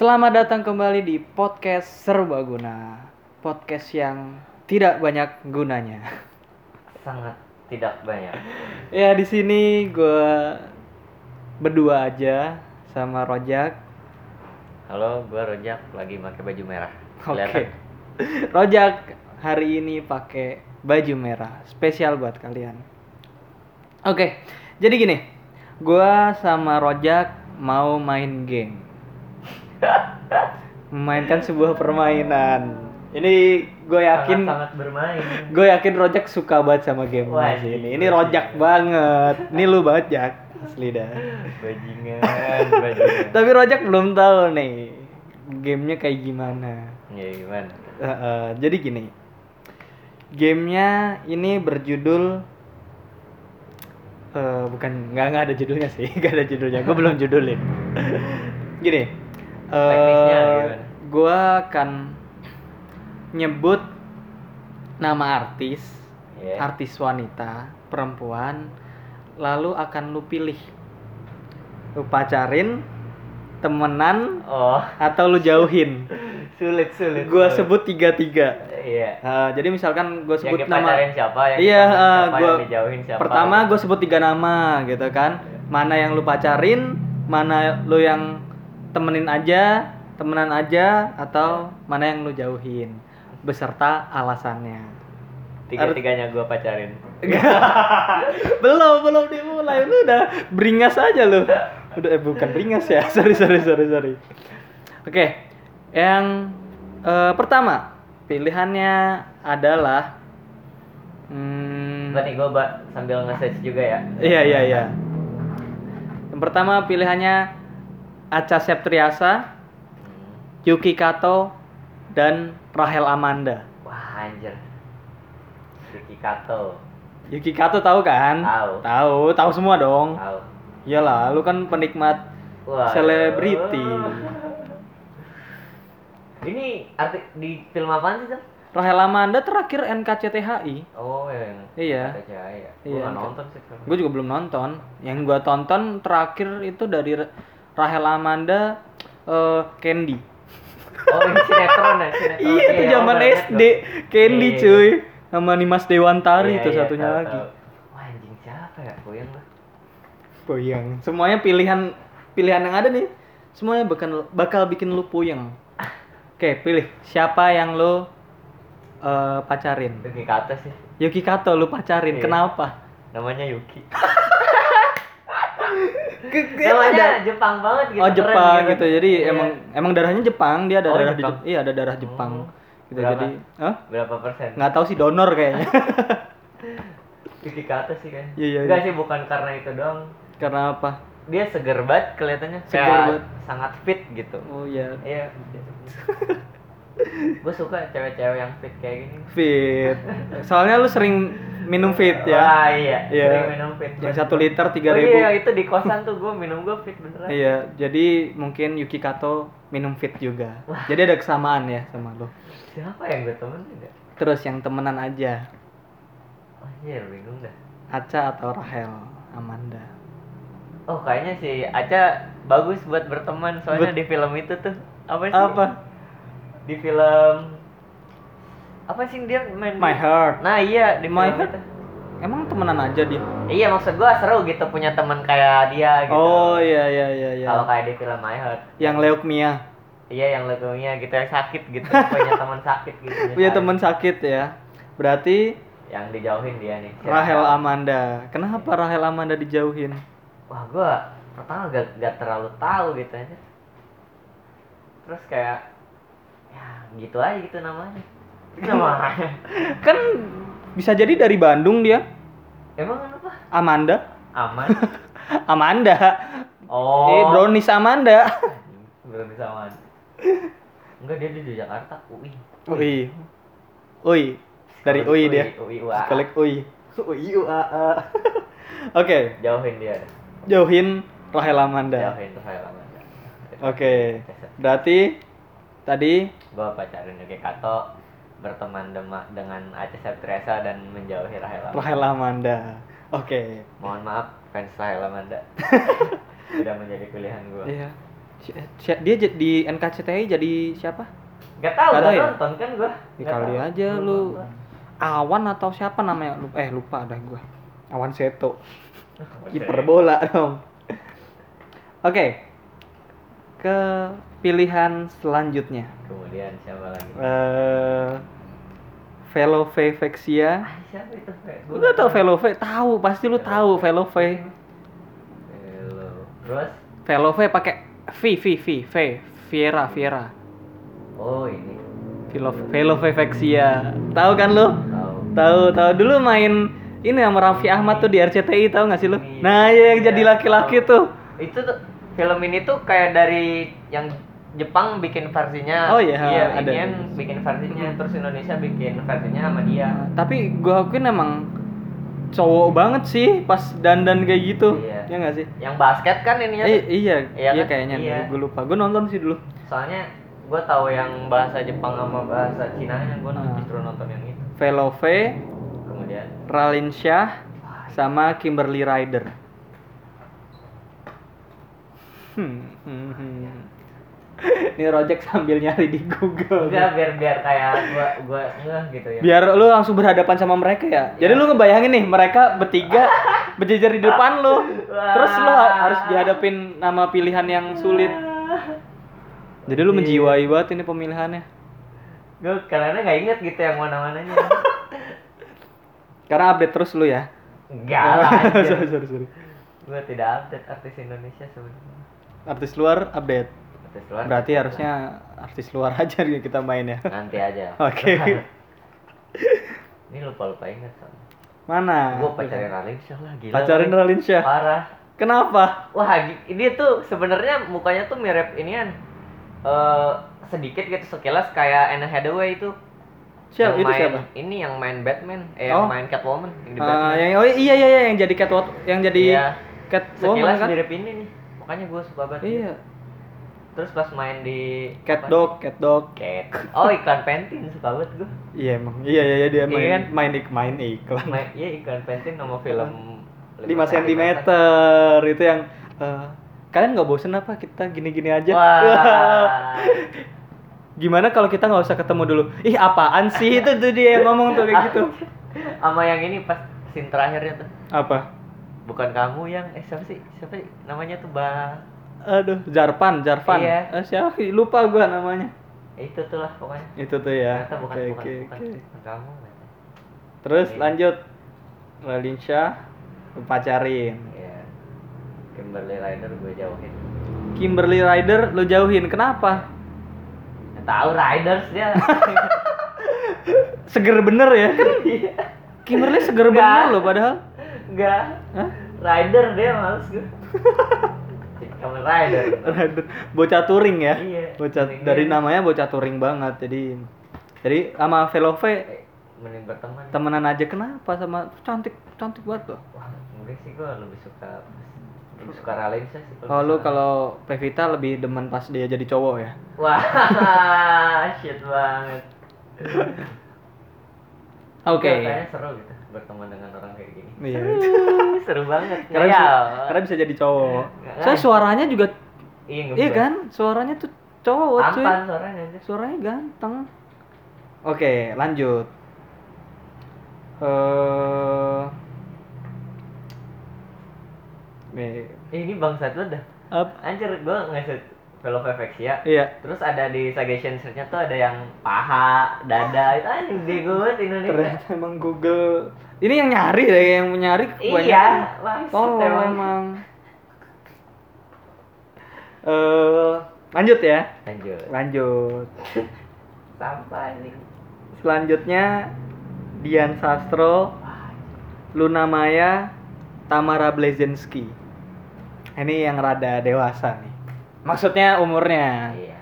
Selamat datang kembali di podcast Serbaguna. Podcast yang tidak banyak gunanya. sangat tidak banyak Ya di sini gue berdua aja sama Rojak. halo gua rojak lagi pakai baju merah Oke. Kelihatan? Rojak hari ini pakai baju merah spesial buat kalian. Oke, jadi gini, gua sama Rojak mau main game. Memainkan sebuah permainan. Ini gue yakin sangat, sangat bermain gue yakin Rojak suka banget sama game Wah, ini. iya. Ini Rojak banget. Ini lu banget Jak. Asli dah. bajingan bajingan Tapi Rojak belum tahu nih gamenya kayak gimana. ya gimana Eh, eh, jadi gini, gamenya ini berjudul eh bukan nggak nggak ada judulnya sih, nggak ada judulnya. Gue belum judulin. gini, Teknisnya eh gimana? gue akan nyebut nama artis, ya artis wanita, perempuan, lalu akan lu pilih, lu pacarin, temenan, oh atau lu jauhin. sulit sulit Gua sulit. sebut tiga tiga. iya Nah, jadi misalkan gue yang sebut nama dipacarin siapa yang iya ditemenin eh, yang dijauhin siapa pertama gue sebut tiga nama gitu kan mana yang lu pacarin mana lu yang temenin aja temenan aja atau mana yang lu jauhin beserta alasannya. Tiga tiganya gua pacarin. Belum belum dimulai. Lu udah beringas aja lu. Udah eh, bukan beringas ya. Sorry sorry sorry sorry. Oke yang eh, pertama pilihannya adalah hmm, Bentar nih ba- sambil nge-search juga ya? Iya iya iya. Yang pertama pilihannya Acha Septriasa, Hmm. Yuki Kato, dan Rahel Amanda. wah anjir Ricky Kato Yuki Kato tahu kan? Tahu. Tahu, tahu semua dong. tahu Iyalah, lu kan penikmat Wah. selebriti. Ini arti di film apaan sih, Sam? Rahel Amanda terakhir NKCTHI. Oh, yang Iya. Iya. Iya. Iya, Gua nonton sih. Gue juga belum nonton. Yang gua tonton terakhir itu dari Rahel Amanda eh, Candy. Oh, ini sinetron ya, sinetron. Iya, itu oh, zaman bener, SD. Candy Iya, cuy. Sama Nimas Dewantari Iya, itu iya, satunya tahu, lagi. tahu. Wah, anjing siapa ya? Goyang lah. Puyeng. Semuanya pilihan pilihan yang ada nih. Semuanya bakal bakal bikin lu puyeng. Oke, pilih siapa yang lu eh, pacarin. Yuki Kato sih. Yuki Kato lu pacarin. Iya. Kenapa? Namanya Yuki. Namanya Jepang banget gitu. Oh keren Jepang gitu. Jadi Iya. emang emang darahnya Jepang, dia ada Oh, darah di Jepang. Jep- iya ada darah Jepang. Hmm. Gitu. Berapa? Jadi, Hah? berapa persen? nggak tahu sih donor kayaknya. Yuki Kato sih kan. Iya, iya, Enggak iya. sih, bukan karena itu doang. Karena apa? Dia seger banget kelihatannya. Seger banget. sangat fit gitu. Oh iya, Iya. gue suka cewek-cewek yang fit kayak gini. fit. Soalnya lu sering minum fit ya. Wah iya, Iya. sering minum fit. Yang satu liter tiga Oh ribu. iya, itu di kosan tuh gue minum gue fit beneran. Iya, jadi mungkin Yuki Kato minum fit juga. Jadi ada kesamaan ya sama lo. Siapa yang gue temenin ya? Terus yang temenan aja, Anjir, bingung dah. Aca atau Rahel Amanda. Oh, kayaknya si Aca bagus buat berteman soalnya Bet- di film itu tuh. Apa sih? Apa? Di film apa sih dia main di- My Heart. Nah, iya di My film Heart? itu. Emang temenan aja dia? Iya, maksud gua seru gitu punya teman kayak dia gitu. Oh iya iya iya iya. Kalau kayak di film My Heart. Yang leukemia. Iya, yang leukemia gitu yang sakit gitu, punya teman sakit gitu. Punya teman sakit ya. Berarti yang dijauhin dia nih. Rahel Amanda. Kenapa Rahel Amanda dijauhin? Wah, gua pertama gak, gak terlalu tahu gitu aja. Terus kayak ya gitu aja gitu namanya. Namanya. Kan bisa jadi dari Bandung dia. Emang apa? Amanda. Aman. Amanda. Oh. Eh, brownies Amanda. Belum bisa aman. Enggak dia di Jakarta, UI. Ui. Ui. Dari UI dia. UI UA. Kolek UI. UI UAA. Oke, Jauhin dia. jauhin Rahel Amanda. Jauhin saya lama. Oke. Berarti tadi Gua pacarin Yuki Kato berteman dema- dengan Aca Septriasa dan menjauhi Rahel Amanda. Rahel Amanda. Oke. Mohon maaf fans Rahel Amanda. Sudah menjadi pilihan gua. Iya. Si- si- dia di NKCTI jadi siapa? Gak tau, gak tahu ya? nonton kan gua. Ya kali tahu. aja lu. Awan atau siapa namanya? Lupa, eh lupa dah gua. Awan Seto. Kiper bola dong. Oke. Ke pilihan selanjutnya. Kemudian siapa lagi? Eh Velovexia. Ah, siapa itu? Lu gak tau Velove? Tahu, pasti lu tahu Velove. Hello. Terus? Velove pakai V V V V Viera Viera. Oh ini. Velo Velovexia. Tahu kan lu? Tahu. Tahu, tahu dulu main ini sama Raffi Ahmad tuh di RCTI tahu nggak sih lu? Iya. Nah, iya yang jadi Iya, laki-laki tuh. Itu tuh film ini tuh kayak dari yang Jepang bikin versinya. Oh, iya, Iya, ada. inian bikin versinya terus Indonesia bikin versinya sama dia. Tapi gua akuin emang cowok banget sih pas dandan kayak gitu. Iya. Ya nggak sih? Yang basket kan ininya. Eh, iya, Iya iya kan? kayaknya. Iya. Gue lupa. Gue nonton sih dulu. Soalnya gue tahu yang bahasa Jepang sama bahasa Cina nya gue Ah. justru nonton yang itu. Velove, Kemudian Ralin Shah, sama Kimberly Ryder. Hmm, hmm, hmm. Ini Rojek sambil nyari di Google. enggak biar biar kayak gua gua ngeh gitu ya. Biar lu langsung berhadapan sama mereka ya. Jadi lu ngebayangin nih mereka bertiga berjejer di depan lu. Terus lu ha- harus dihadapin nama pilihan yang sulit. Jadi lu menjiwai banget ini pemilihannya. Gue karena nggak inget gitu yang mana-mananya. Karena update terus lu ya. Enggak lah. sorry, sorry, sorry. Gue tidak update artis Indonesia sebenarnya. Artis luar update. Artis luar. Berarti harusnya artis luar aja nih kita main ya. nanti aja. Oke. Ini lupa-lupa inget soalnya. Mana? Gue pacarin Raline Shah lah gila. Pacarin. Ralin Shah. Parah. Kenapa? Wah, dia tuh sebenarnya mukanya tuh mirip inian. Eh sedikit gitu sekilas kayak Anne Hathaway itu. Siapa? Yang Itu main- siapa? Ini yang main Batman, eh Oh. yang main Catwoman yang di Batman. yang oh iya iya iya yang jadi Catwoman yang jadi Iya. Catwoman Sekilas kan? mirip ini nih. Makanya gue suka banget. Iya. Terus pas main di Cat apa dog, cat dog. Cat. Oh, iklan Pantene suka banget gue. Iya emang. Iya iya iya dia main Iya kan? main ik main iklan. Main iya iklan Pantene nama film 5 cm itu yang eh, kalian nggak bosen apa kita gini-gini aja? Wah. Gimana kalau kita nggak usah ketemu dulu? Ih apaan sih itu tuh dia yang ngomong tuh kayak gitu. Sama yang ini pas scene terakhirnya tuh. Apa? Bukan kamu yang eh siapa sih? Siapa sih? namanya tuh Ba Aduh, Jarpan, Jarvan. Iya. Eh, siapa? Lupa gua namanya. Itu tuh lah pokoknya. Itu tuh ya. Ternyata bukan Oke, bukan, oke, bukan kamu. ternyata. Terus Iya. lanjut. Lu pacarin. Iya. Kimberly Ryder gue jauhin. Kimberly Ryder lu jauhin. Kenapa? Ya, tahu Riders dia. Seger bener ya kan? Kimberly seger Nggak. bener loh padahal. Enggak. Rider dia males gue. Kamen Rider. Rider. Bocah touring ya. Iya, Bocah touring dari dia. namanya bocah touring banget. Jadi jadi sama Velove Eh, Mending berteman. temenan aja kenapa sama cantik cantik banget loh. Wah, mungkin sih gue lebih suka lebih suka Raline sih. Oh lu kalau Pevita lebih demen pas dia jadi cowok ya? Wah, shit banget. Oke. Kayaknya seru gitu berteman dengan orang kayak gini. Iya. seru banget. karena bisa, karena bisa jadi cowok. Nggak. Soalnya suaranya juga Iya, iya kan? Suaranya tuh cowok cuy. Tampan suaranya aja. Suaranya ganteng. Oke, lanjut. Eh Nih, Eh, ini bangsat lu dah. Anjir, gue ngeset Velovexia. Iya. Terus ada di suggestion search-nya tuh ada yang paha, dada, itu anjing banget Indonesia. Ternyata emang Google. Ini yang nyari deh, yang nyari Iya, maksud Oh, emang. emang. Eh, lanjut ya. Lanjut. Lanjut. Sampah ini. Selanjutnya Dian Sastro, Luna Maya, Tamara Blazensky. Ini yang rada dewasa nih. Maksudnya umurnya. Iya.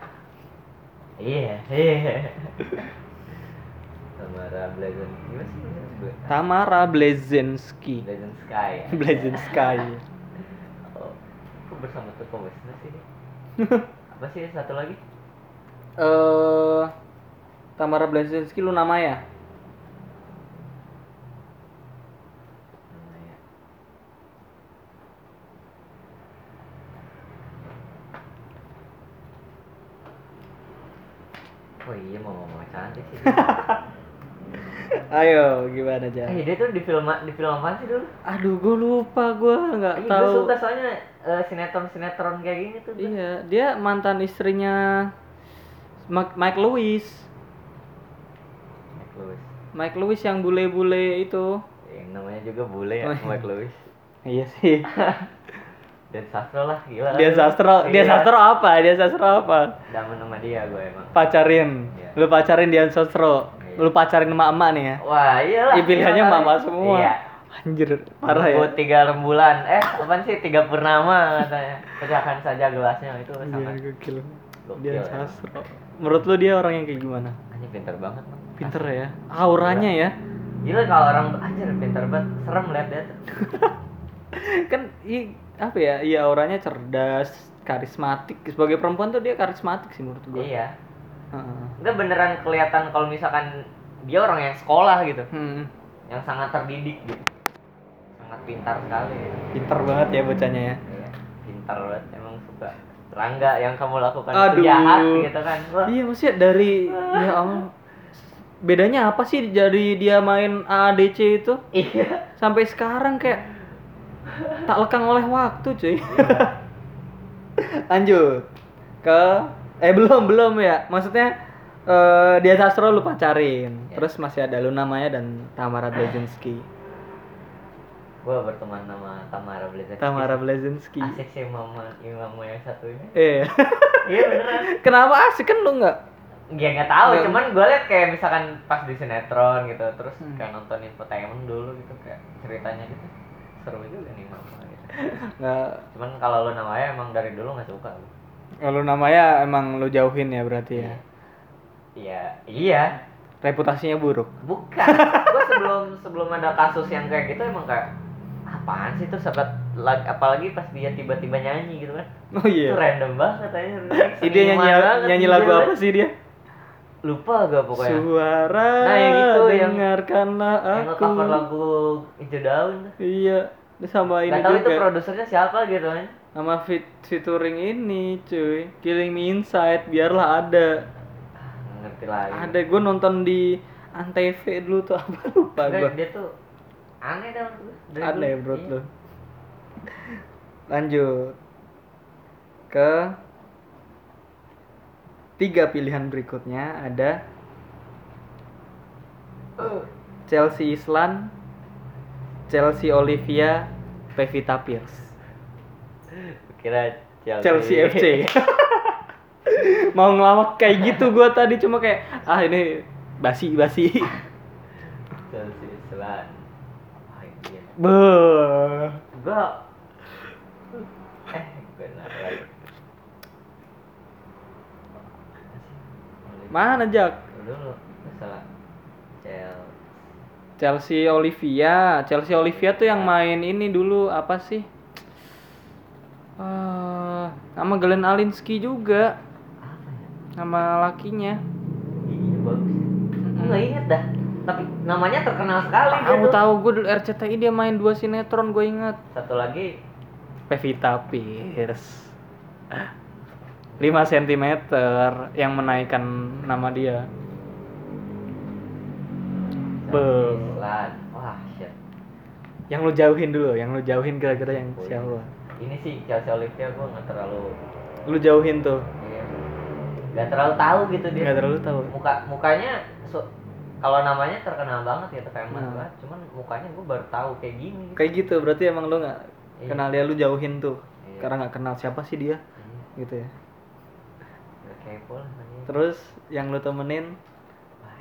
Iya, iya. Tamara Blazon. Gimana sih? Gue- Tamara Blazensky. Blazon Sky. ya? Blazensky. Oh, kok bersama tuh Wisnu sih? Apa sih satu lagi? Eh Tamara Blazensky Luna Maya. Namanya. Oh iya mau mau cantik sih Ayo, gimana aja? eh dia tuh di film di film apa sih dulu Aduh, gue lupa, gue nggak gue tahu. suka soalnya eh, sinetron sinetron kayak gini tuh Iya, dia mantan istrinya Mike, Mike Lewis. Mike Lewis Mike Lewis yang bule-bule itu. yang namanya juga bule ya Oh, iya. Mike Lewis Iya sih. dan sastro lah gila Dia sastro, dia Iya. sastro apa? Dia sastro apa? Damen sama dia gue emang Pacarin. Iya. Lu pacarin dia sastro. Iya. Lu pacarin emak-emak nih ya. wah iyalah Ih, pilihannya kali. mama semua. iya Anjir, parah ya. Buat tiga rembulan eh apaan sih tiga purnama katanya pecahkan saja gelasnya itu Dia sangat gokil. Gokil, Dia ya. sastro. Menurut lu dia orang yang kayak gimana? hanya pintar banget Bang. Pinter ya. Auranya ya. gila kalau orang anjir pintar banget serem liat dia kan i, apa ya? Iya auranya cerdas karismatik. Sebagai perempuan tuh dia karismatik sih menurut gue iya. Heeh. enggak beneran kelihatan kalau misalkan dia orang yang sekolah gitu. Hmm, yang sangat terdidik gitu. Sangat pintar sekali. Pinter banget ya bocahnya ya. Iya, pintar banget. Emang suka Rangga yang kamu lakukan. Aduh. itu jahat gitu kan. Wah, iya maksudnya dari ya Allah. Bedanya apa sih dari dia main AADC itu? Iya. Sampai sekarang kayak tak lekang oleh waktu cuy. Lanjut. Ke eh belum belum ya. Maksudnya eh dia sastro lu pacarin Ya. terus masih ada Luna Maya dan Tamara Blazinski gua berteman sama Tamara Blazensky Tamara Blazinski asik sih mama imammu yang satu ini eh iya beneran. Kenapa asik kan lu nggak? Ya nggak tahu. Cuman gue liat kayak misalkan pas di sinetron gitu terus Hmm. kayak nonton infotainment dulu gitu kayak ceritanya gitu seru juga nih mama nggak. Cuman kalau lu namanya emang dari dulu nggak suka. Lu kalau namanya emang lu jauhin ya berarti ya? Iya. Iya. Reputasinya buruk. Bukan. Gue sebelum sebelum ada kasus yang kayak gitu emang kayak apaan sih tuh sahabat lag- apalagi pas dia tiba-tiba nyanyi gitu kan. Oh itu iya random banget katanya Ih, dia nyanyi nyanyi lagu apa sih dia lupa gak pokoknya Suara Nah, yang itu, yang- dengarkanlah yang aku. nge-cover lagu hijau daun tuh. Iya, sama ini Gak tahu itu juga. produsernya siapa gitu kan Sama fit featuring ini, cuy. Killing Me Inside, biarlah ada. Ah, ngerti lagi Ada gue nonton di Antv dulu tuh apa lupa gue. dia tuh aneh. Dari Aneh bro Iya. lu. Lanjut ke tiga pilihan berikutnya ada Eh, Chelsea Islan, Chelsea Olivia, Pevita Pierce. kira Chelsea, Chelsea FC. Mau ngelawak kayak gitu gua tadi cuma kayak ah ini basi basi. Chelsea Islan oh, iya. Beuh. gua eh benar lagi Mana Jak? dulu salah. Chelsea Chelsea Olivia, Chelsea Olivia tuh yang main ini dulu apa sih? Eh, sama Glenn Alinsky juga, apa ya? Sama lakinya. iya bagus. Inget dah. Tapi namanya terkenal sekali dia Tahu gue dulu RCTI dia main dua sinetron gue ingat. satu lagi. Pevita Pierce 5 cm yang menaikkan nama dia. Be. Wah shit. Yang lu jauhin dulu yang lu jauhin kira-kira yang siapa? Ini sih Chelsea Olivia gua nggak terlalu lu jauhin tuh. Iya. Nggak terlalu tahu gitu dia. Nggak terlalu tahu. Muka mukanya so- kalau namanya terkenal banget gitu famous Nah. banget cuman mukanya gue baru tahu kayak gini gitu. kayak gitu berarti emang lu nggak Iya. kenal dia lu jauhin tuh. Iya. karena nggak kenal siapa sih dia Iya, gitu ya kepo lah terus yang lu temenin?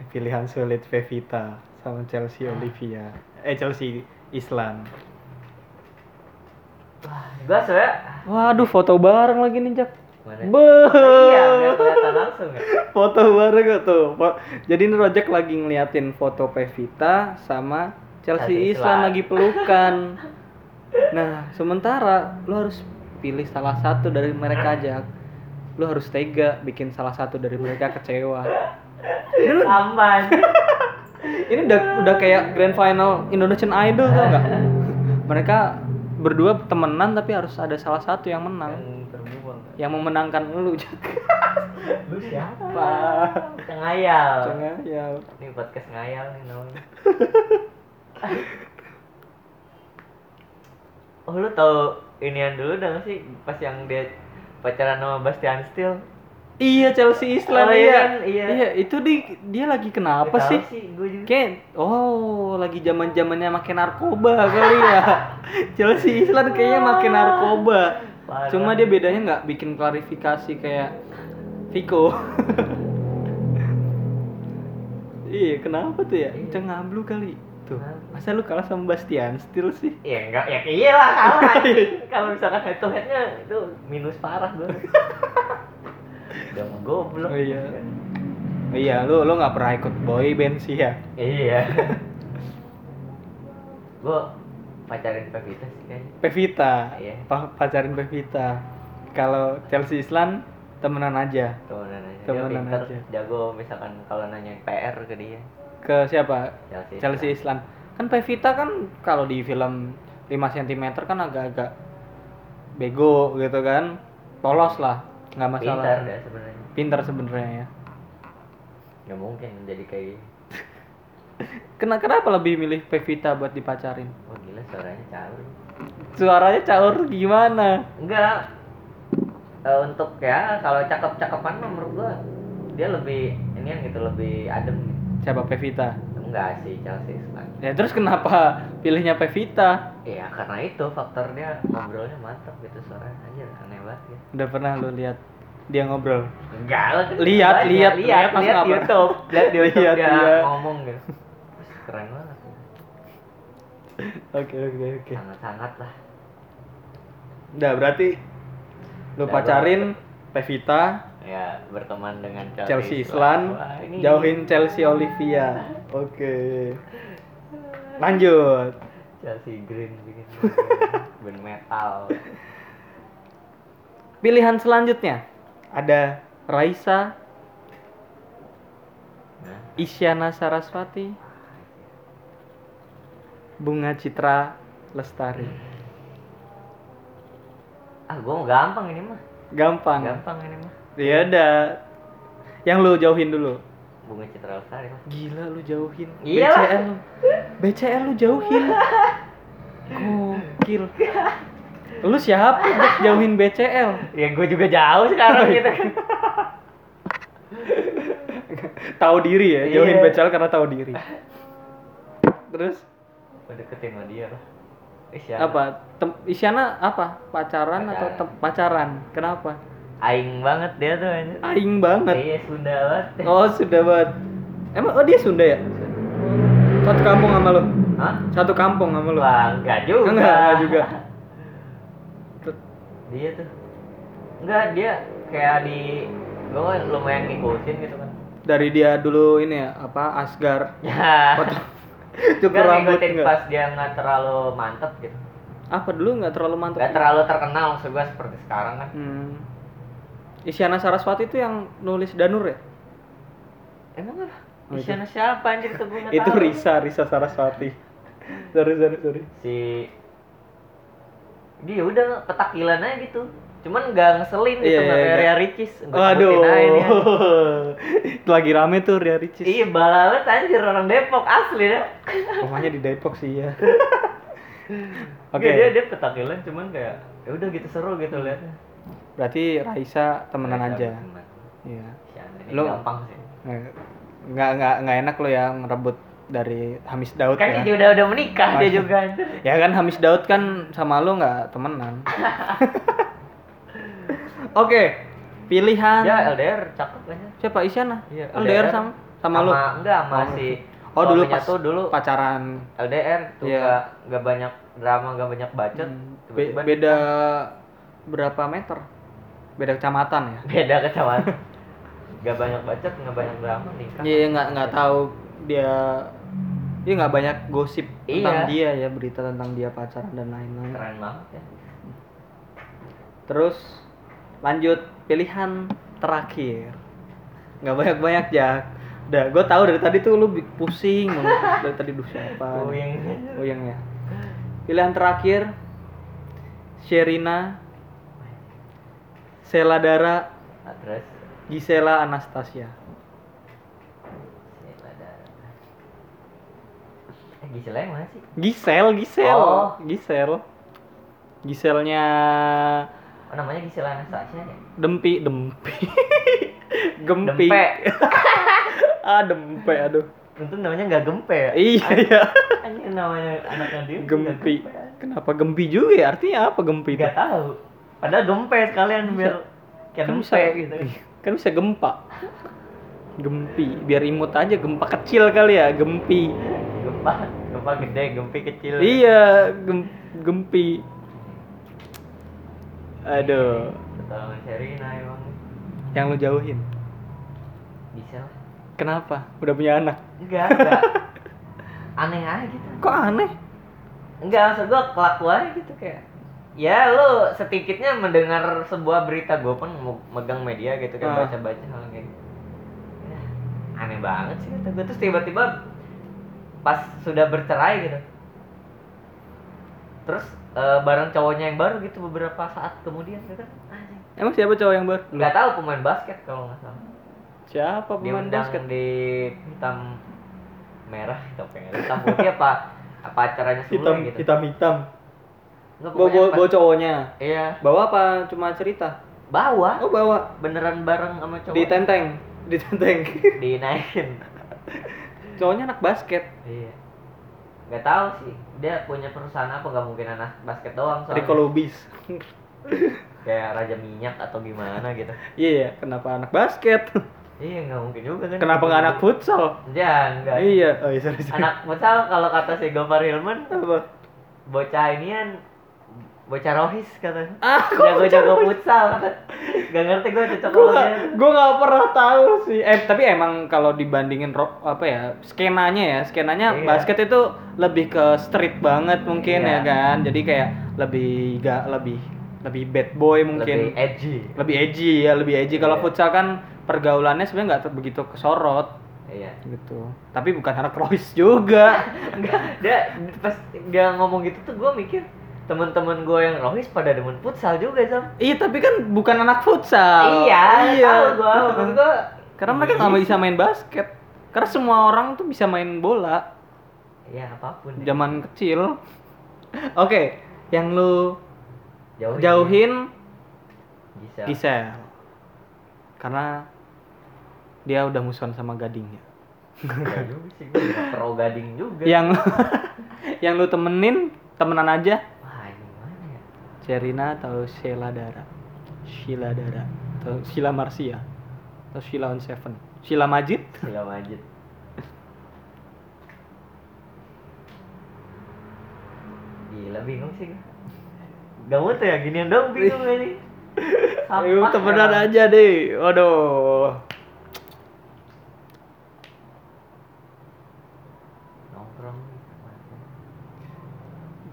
Pilihan sulit Pevita sama Chelsea Ah. Olivia. Eh Chelsea Islan. Wah gue sebenernya waduh foto bareng lagi nih Jak mana Beuh. iya kelihatan langsung ya. Foto bareng gak tuh? Jadi ini Rojek lagi ngeliatin foto Pevita sama Chelsea Chelsea Islan Islan. lagi pelukan. Nah sementara lu harus pilih salah satu dari mereka aja lu harus tega bikin salah satu dari mereka kecewa lu- aman ini udah udah kayak grand final Indonesian Idol tau nggak mereka berdua temenan tapi harus ada salah satu yang menang yang memenangkan lu. Lu siapa? Apa? Ngayal. Jangan ya. Ini podcast ngayal nih namanya. oh lu tau inian dulu nggak sih pas yang dia pacaran sama Bastian Steel? Iya Chelsea Island Oh, iya iya. kan? Iya. itu di dia lagi kenapa sih? sih gue juga. Kayak oh lagi zaman zamannya makin narkoba kali ya. Chelsea Island kayaknya makin narkoba. Parah. Cuma dia bedanya nggak bikin klarifikasi kayak Vico. iya kenapa tuh ya? Iya. Cengablu kali. Tuh. Kenapa? Masa lu kalah sama Bastian Steel sih? Ya enggak, ya iyalah kalah. Kalau misalkan head to headnya itu minus parah gue. Udah mau goblok. Oh iya. Iya, lu lu nggak pernah ikut boy band sih ya? Iya. gue pacarin Pevita sih kayaknya. Pevita. Iya. Pa- pacarin Pevita. Kalau Chelsea Island temenan aja. Temenan aja. Temenan aja. jago misalkan kalau nanyain PR ke dia. Ke siapa? Chelsea. Chelsea Island. Kan Pevita kan kalau di film 5 cm kan agak-agak bego gitu kan. Polos lah, nggak masalah. Pintar dah sebenarnya. Pintar sebenarnya ya. Nggak mungkin jadi kayak gini. Kena kenapa lebih milih Pevita buat dipacarin? Wah gila suaranya caur. Suaranya caur gimana? Enggak. Eh, untuk ya kalau cakep-cakepan menurut gua dia lebih ini gitu lebih adem gitu. Siapa Pevita? Enggak sih Chelsea Island. Ya terus kenapa pilihnya Pevita? Iya karena itu faktor dia ngobrolnya mantap gitu suaranya aja aneh banget ya. Udah pernah lu lihat dia ngobrol? Enggak lah. Lihat, lihat, lihat, lihat, lihat di pernah? YouTube, lihat di YouTube Lihat, dia iya. ngomong gitu. Keren banget. Oke oke oke. Sangat-sangat lah. Udah berarti lu pacarin Pevita, Ya berteman dengan Chelsea, Chelsea Wah, ini jauhin Chelsea Olivia. Oke. Lanjut. Chelsea Green bikin band metal. Pilihan selanjutnya ada Raisa, Nah, Isyana Saraswati, Bunga Citra Lestari. ah gua mau gampang ini mah. Gampang. Gampang ini mah. Ya udah. Yang lu jauhin dulu. Bunga Citra Lestari. Gila lu jauhin. Iya. BCL lu. BCL lu jauhin. Gokil. Lu siapa Jack, jauhin BCL? Ya gue juga jauh sekarang gitu kan. tahu diri ya, jauhin Iya. BCL karena tahu diri. Terus Gue deketin sama dia lah. Eh, siapa? apa? Tem- Isyana apa? Pacaran, atau Pacaran. tem- pacaran? Kenapa? Aing banget dia tuh anjir. Aing banget. Iya, Sunda banget. Oh, sudah banget. Emang oh dia Sunda ya? Satu kampung sama lu. Hah? Satu kampung sama lu. Wah, enggak juga. Enggak, enggak juga. dia tuh. Enggak, dia kayak di gue lumayan ngikutin gitu kan. Dari dia dulu ini ya, apa Asgar. Ya. Cukur rambut ngikutin enggak? pas dia nggak terlalu mantep gitu. Apa dulu nggak terlalu mantap? Nggak terlalu terkenal maksud gue seperti sekarang kan. Hmm. Isyana Saraswati itu yang nulis Danur ya? Emang apa? Oh, itu. Isyana siapa anjir tuh gue itu tahu. Risa, Risa Saraswati. sorry, sorry, sorry. si dia udah petakilan aja gitu cuman nggak ngeselin gitu Iya, nggak iya. Ria Ricis Waduh. ya. Itu lagi rame tuh Ria Ricis. iya balalet anjir orang Depok asli dah Rumahnya di Depok sih ya. oke Oke. dia dia petakilan cuman kayak ya udah gitu seru gitu liatnya Berarti Raisa temenan aja. Temen. Iya. Ini Lo- gampang sih Nggak nggak nggak nggak enak lo ya ngerebut dari Hamis Daud kan ya. dia udah udah menikah Oh, dia juga Ya kan Hamis Daud kan sama lo nggak temenan. Oke, pilihan dia LDR cakep kan ya siapa Isyana? Iya, LDR sama sama lo. enggak sama Oh. Oh dulu pas tuh dulu pacaran. LDR tuh Iya. nggak nggak banyak drama nggak banyak bacot Hmm, be- beda berapa meter? Beda kecamatan ya? beda kecamatan nggak banyak bacot nggak banyak drama nikah Iya nggak nggak tahu dia dia nggak banyak gosip tentang Iya. dia ya berita tentang dia pacaran dan lain-lain. keren banget ya Terus lanjut pilihan terakhir. Nggak banyak-banyak ya. Udah, gue tahu dari tadi tuh lu pusing dari tadi duh siapa? Puyeng. Puyeng ya. Pilihan terakhir Sherina Sheila Dara, terus Gisela Anastasia. Sheila Dara. Eh Gisela yang mana sih? Gisel, Gisel, Oh. Gisel. Giselnya Oh namanya Gisela Anastasia ya? Dempi, Dempi. Gempi. Dempe. ah, Dempe, aduh. Untung namanya nggak gempe ya? Iya, iya. Anjir namanya anaknya dia Gempi. gempe. Kenapa Gempi juga ya? Artinya apa Gempi itu? Nggak tahu. Padahal gempe sekalian biar kayak Kan bisa, gitu. kan bisa gempa. Gempi, biar imut aja gempa kecil kali ya, Gempi. Gempa, gempa gede, gempi kecil. Iya, gem- Gempi. Aduh, Pertolongan Sherina emang yang lu jauhin. bisa lah. Kenapa? Udah punya anak. Enggak, enggak. Aneh aja gitu. Kok aneh? Enggak, maksud gua kelakuannya gitu kayak Ya lu sedikitnya mendengar sebuah berita gue pun megang media gitu kan Ah. baca-baca hal kayak gitu. Ya, aneh banget sih kata gue terus tiba-tiba pas sudah bercerai gitu terus eh, bareng cowoknya yang baru gitu beberapa saat kemudian gitu kan. Emang siapa cowok yang baru? nggak tahu pemain basket kalau nggak salah Siapa pemain diundang basket? di hitam merah hitam merah hitam putih apa apa acaranya Hitam, gitu hitam, hitam. Bawa, bawa, bawa cowoknya. iya Bawa apa? Cuma cerita? bawa Oh bawa. beneran bareng sama cowok Di tenteng. Di tenteng. dinaikin Cowoknya anak basket. iya nggak tahu sih dia punya perusahaan apa nggak mungkin anak basket doang soalnya Rico Lubis. kayak raja minyak atau gimana gitu Iya, iya. kenapa anak basket? iya nggak mungkin juga kan Kenapa nggak anak futsal? ya enggak Iya. Oh, iya, sorry, sorry. anak futsal kalau kata si Gopar Hilman apa? bocah inian bocah rohis katanya. Ah, jago-jago futsal gak ngerti gue cocok dia gue gak pernah tahu sih. Eh tapi emang kalau dibandingin ro- apa ya skenanya ya skenanya Iya. basket itu lebih ke street banget mungkin Iya. ya kan. Jadi kayak lebih gak lebih lebih bad boy lebih mungkin edgy. Lebih, edgy ya lebih edgy. Kalau Iya. futsal kan pergaulannya sebenarnya nggak begitu kesorot. Iya. Gitu. Tapi bukan anak Royce juga. Enggak dia pas dia ngomong gitu tuh gue mikir teman-teman gue yang rohis pada demen futsal juga sam iya tapi kan bukan anak futsal. Iya tahu gue maksud gue karena mereka nggak bisa main basket. Karena semua orang tuh bisa main bola. Iya apa pun zaman kecil. Oke, yang lu jauhin, jauhin bisa Gisel. Karena dia udah musuhan sama gadingnya. Enggak juga sih pro gading juga. Yang yang lu temenin temenan aja wah ini mana ya Sherina atau Sheila Dara. Sheila Dara atau Sheila Marsia atau Sheila on Seven. Sheila Majid. Sila Majid gila bingung sih Gak mau tuh ya ginian dong bingung ini Ayo Sampah temenan emang. aja deh. Waduh.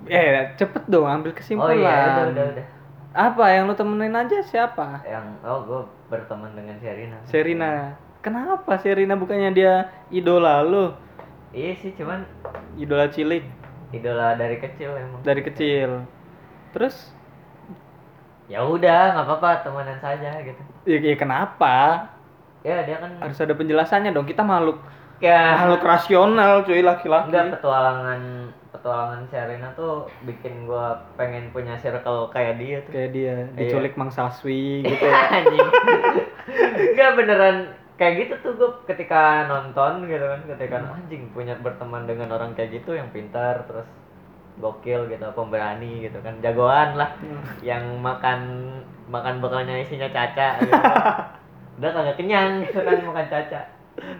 Eh, cepet dong ambil oh kesimpulan. iya udah udah udah Apa yang lu temenin aja siapa? yang oh gue berteman dengan Sherina Serina. Kenapa Serina bukannya dia idola lu? iya sih cuman Idola cilik idola dari kecil emang dari kecil. Terus ya udah nggak apa-apa temenan saja gitu ya, ya kenapa? ya dia kan Harus ada penjelasannya dong. Kita makhluk ya makhluk rasional cuy laki-laki. enggak petualangan petualangan Sherina tuh bikin gua pengen punya circle kayak dia tuh Kayak dia Iya. diculik Mang Saswi gitu anjing enggak beneran kayak gitu tuh gue ketika nonton gitu kan ketika anjing punya berteman dengan orang kayak gitu yang pintar terus gokil gitu pemberani gitu kan jagoan lah yang makan makan bekalnya isinya caca gitu. udah kagak kenyang gitu kan makan caca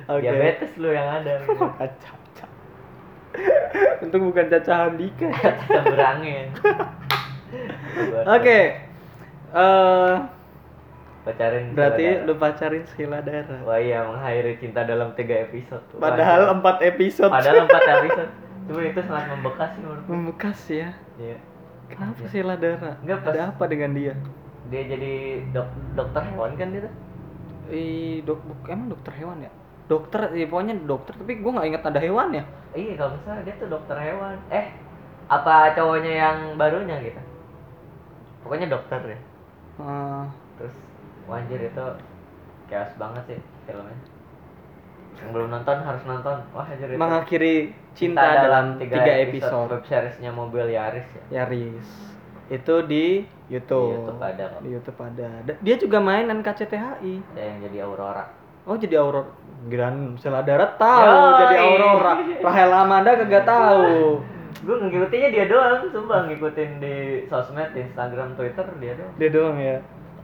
Oke. diabetes lu yang ada gitu. Makan caca. Untung bukan caca Handika. ya. caca berangin Oke. Eh pacarin berarti saudara. lu pacarin Sheila Dara. wah iya mengakhiri cinta dalam tiga episode Wah, Padahal gila. empat episode. padahal empat episode cuma itu sangat membekas sih menurut gue. membekas ya. Iya. Kenapa Sheila Dara? Enggak, pas- Ada apa dengan dia? dia jadi dok dokter hewan kan dia tuh dok, emang dokter hewan ya? Dokter, ya pokoknya dokter, tapi gue nggak ingat ada hewan ya. iya kalau salah dia tuh dokter hewan. Eh apa cowoknya yang barunya gitu? Pokoknya dokter ya. Eh, terus wanjir itu chaos banget sih filmnya. Yang belum nonton harus nonton. Wah anjir itu mengakhiri cinta, dalam tiga, episode, web seriesnya mobil Yaris ya. Yaris. Itu di YouTube. Di YouTube ada kok. di YouTube ada. Da- dia juga main NKCTHI ada yang jadi Aurora oh jadi Aurora Giran Sela Darat tahu Yoi. jadi Aurora. Rahel Amanda kagak tahu. Gue ngikutinnya dia doang sumpah ngikutin di sosmed di Instagram Twitter dia doang. Dia doang ya?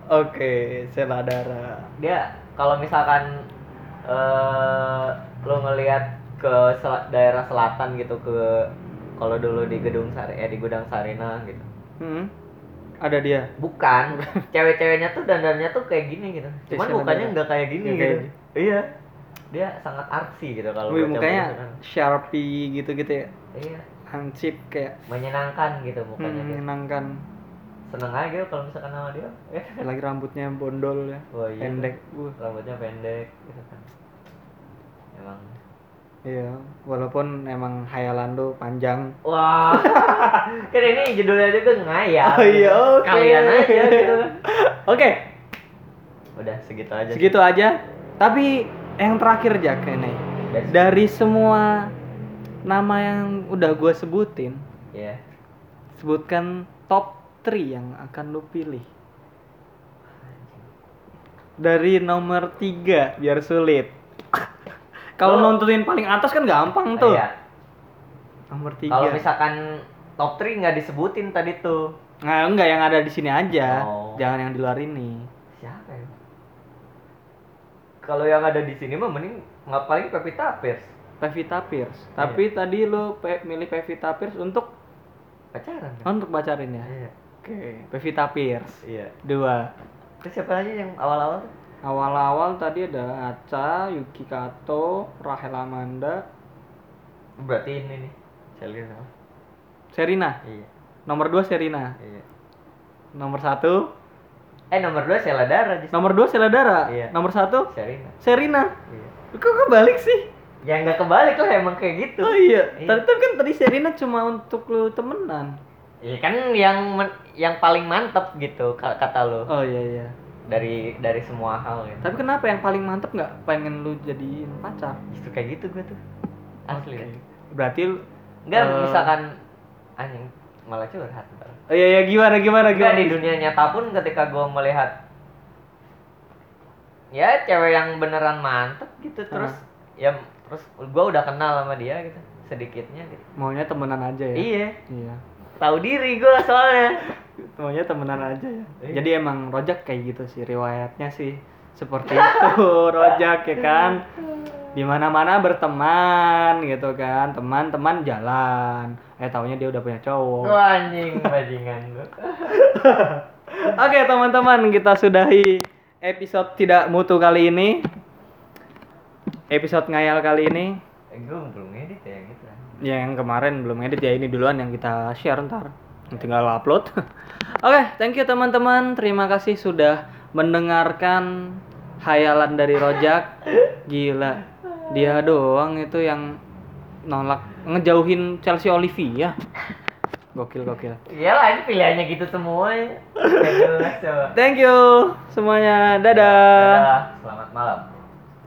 Oke Sela Dara. Dia kalau misalkan eh lo ngelihat ke sel- daerah selatan gitu ke kalau dulu di gedung Sari eh di gudang Sarina gitu. Hmm. Ada dia. Bukan. Cewek-ceweknya tuh dandannya tuh kayak gini gitu. Cuman mukanya nggak kayak gini gitu. kayak iya. Dia sangat artsy gitu kalau Wih, mukanya kan. Sharpie gitu-gitu ya? Iya. Hansip kayak menyenangkan gitu hmm, mukanya dia. menyenangkan. Seneng aja gitu kalau misalkan sama dia. Lagi rambutnya bondol ya. Oh iya. Pendek. Uh. rambutnya pendek. Gitu kan. Emang iya walaupun emang hayalan tuh panjang Wah, kan ini judulnya juga ngayal. Oh iya, oke. Kalian aja gitu. oke Udah segitu aja. sih. segitu aja tapi yang terakhir Jack ini dari semua nama yang udah gue sebutin Iya. sebutkan top 3 yang akan lu pilih dari nomor 3 biar sulit kalau nontonin paling atas kan gampang tuh Iya. nomor Kalau 3 misalkan top 3 nggak disebutin tadi tuh. nah enggak yang ada di sini aja Oh. jangan yang di luar ini Siapa ya? Kalau yang ada di sini mah mending ngapain Pevita Pierce Pevita Pierce Iya. tapi tadi lu pe- milih Pevita Pierce untuk pacaran kan? oh, untuk pacarin ya Iya. oke Pevita Pierce Iya. dua Terus siapa lagi yang awal-awal? tuh? Awal-awal tadi ada Aca Yuki Kato Rahel Amanda Berarti ini nih. Selina. Serina Iya. nomor 2 Serina Iya. nomor satu Eh nomor 2 Sheila Dara justru. nomor 2 Seladara Iya. nomor satu Serina. Serina Iya. kok kebalik sih Ya nggak kebalik lah emang kayak gitu. oh iya Iya. tadi kan tadi Serina cuma untuk lu temenan Iya kan yang men- yang paling mantep gitu ka- kata lu oh iya iya dari dari semua hal gitu. tapi kenapa yang paling mantep nggak pengen lu jadiin pacar Justru kayak gitu gue tuh. Asli. Oke. deh. berarti lu Enggak Eh. misalkan anjing malah curhat ntar. oh iya iya gimana gimana gimana di dunia nyata pun ketika gue melihat ya cewek yang beneran mantep gitu terus ya terus gue udah kenal sama dia gitu sedikitnya gitu. maunya temenan aja ya Iya, iya tahu diri gue soalnya. maunya temenan aja ya. Iya. jadi emang rojak kayak gitu sih riwayatnya sih. Seperti itu rojak ya kan? Di mana mana berteman gitu kan. Teman-teman jalan. Eh taunya dia udah punya cowok. Wah, anjing bajingan. Oke teman-teman kita sudahi episode tidak mutu kali ini. Episode ngayal kali ini. Eh, gue belum edit ya gitu. Ya, yang kemarin belum edit ya ini duluan yang kita share ntar. Tinggal upload. Oke thank you teman-teman. Terima kasih sudah mendengarkan hayalan dari Rojak. Gila. Dia doang itu yang nolak ngejauhin Chelsea Olivia. Gokil gokil. Iyalah ini pilihannya gitu semua. Ya. Thank you semuanya. Dadah. Dadah, selamat malam.